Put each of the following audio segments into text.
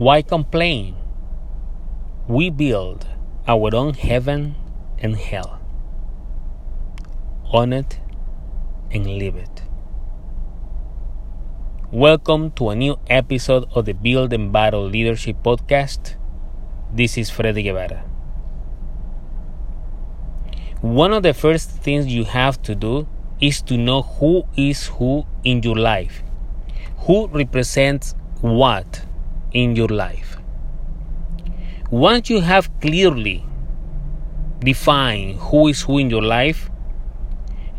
Why complain? We build our own heaven and hell. Own it and live it. Welcome to a new episode of the Build and Battle Leadership Podcast. This is Freddy Guevara. One of the first things you have to do is to know who is who in your life, who represents what in your life. Once you have clearly defined who is who in your life,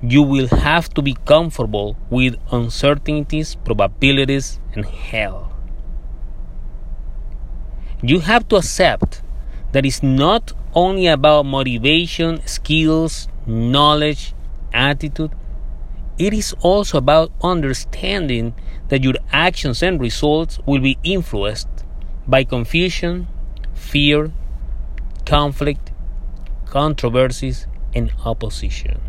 you will have to be comfortable with uncertainties, probabilities, and hell. You have to accept that it's not only about motivation, skills, knowledge, attitude. It is also about understanding that your actions and results will be influenced by confusion, fear, conflict, controversies, and opposition.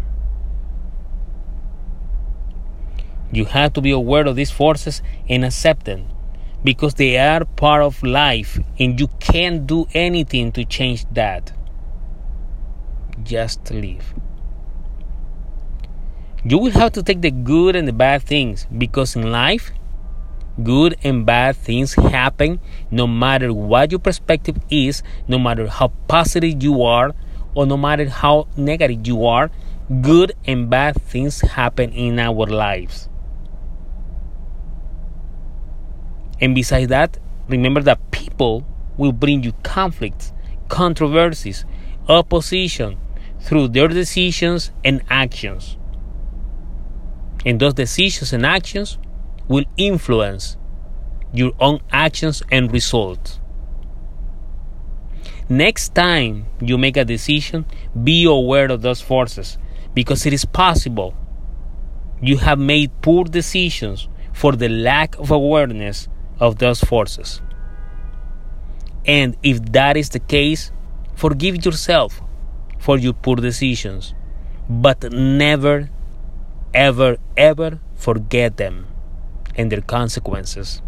You have to be aware of these forces and accept them because they are part of life and you can't do anything to change that. Just live. You will have to take the good and the bad things because in life, good and bad things happen no matter what your perspective is, no matter how positive you are, or no matter how negative you are, good and bad things happen in our lives. And besides that, remember that people will bring you conflicts, controversies, opposition through their decisions and actions. And those decisions and actions will influence your own actions and results. Next time you make a decision, be aware of those forces because it is possible you have made poor decisions for the lack of awareness of those forces. And if that is the case, forgive yourself for your poor decisions, but never, ever, ever forget them and their consequences.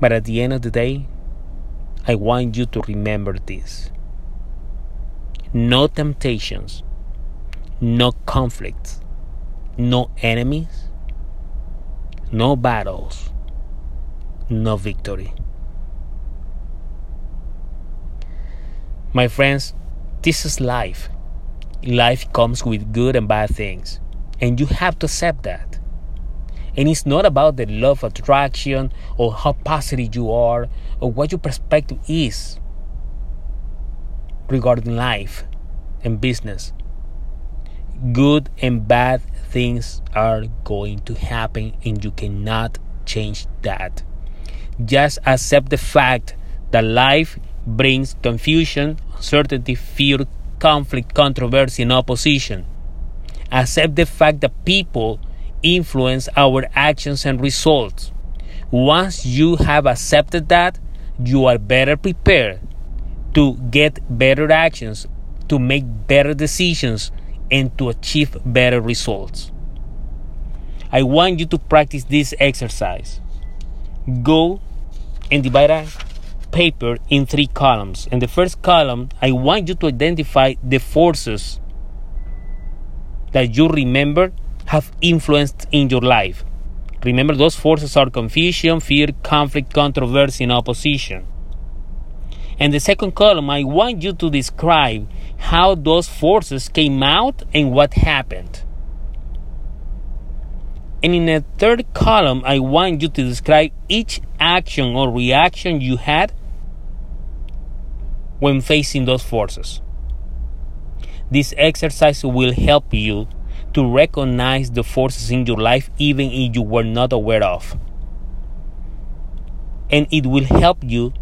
But at the end of the day, I want you to remember this no temptations, no conflicts, no enemies, no battles, no victory. My friends, this is life. Life comes with good and bad things, and you have to accept that. And it's not about the law of attraction or how positive you are or what your perspective is regarding life and business. Good and bad things are going to happen and you cannot change that. Just accept the fact that life brings confusion, uncertainty, fear, conflict, controversy, and opposition. Accept the fact that people influence our actions and results. Once you have accepted that, you are better prepared to get better actions, to make better decisions, and to achieve better results. I want you to practice this exercise. Go and divide paper in three columns. In the first column, I want you to identify the forces that you remember have influenced in your life. Remember, those forces are confusion, fear, conflict, controversy, and opposition. And the second column, I want you to describe how those forces came out and what happened. And in the third column, I want you to describe each action or reaction you had when facing those forces. This exercise will help you to recognize the forces in your life even if you were not aware of. And it will help you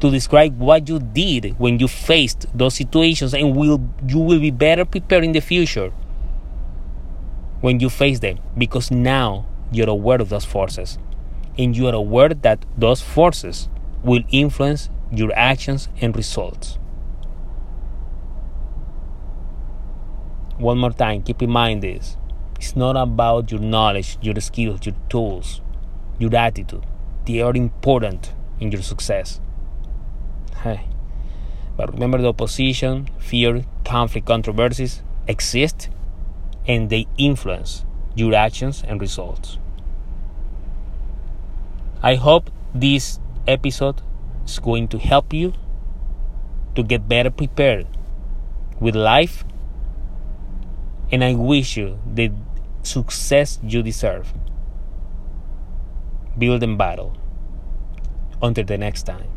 to describe what you did when you faced those situations and will you will be better prepared in the future when you face them because now you're aware of those forces and you are aware that those forces will influence your actions and results. One more time, keep in mind this. It's not about your knowledge, your skills, your tools, your attitude. They are important in your success. Hey. But remember the opposition, fear, conflict, controversies exist and they influence your actions and results. I hope this episode is going to help you to get better prepared with life and I wish you the success you deserve. Build and battle. Until the next time.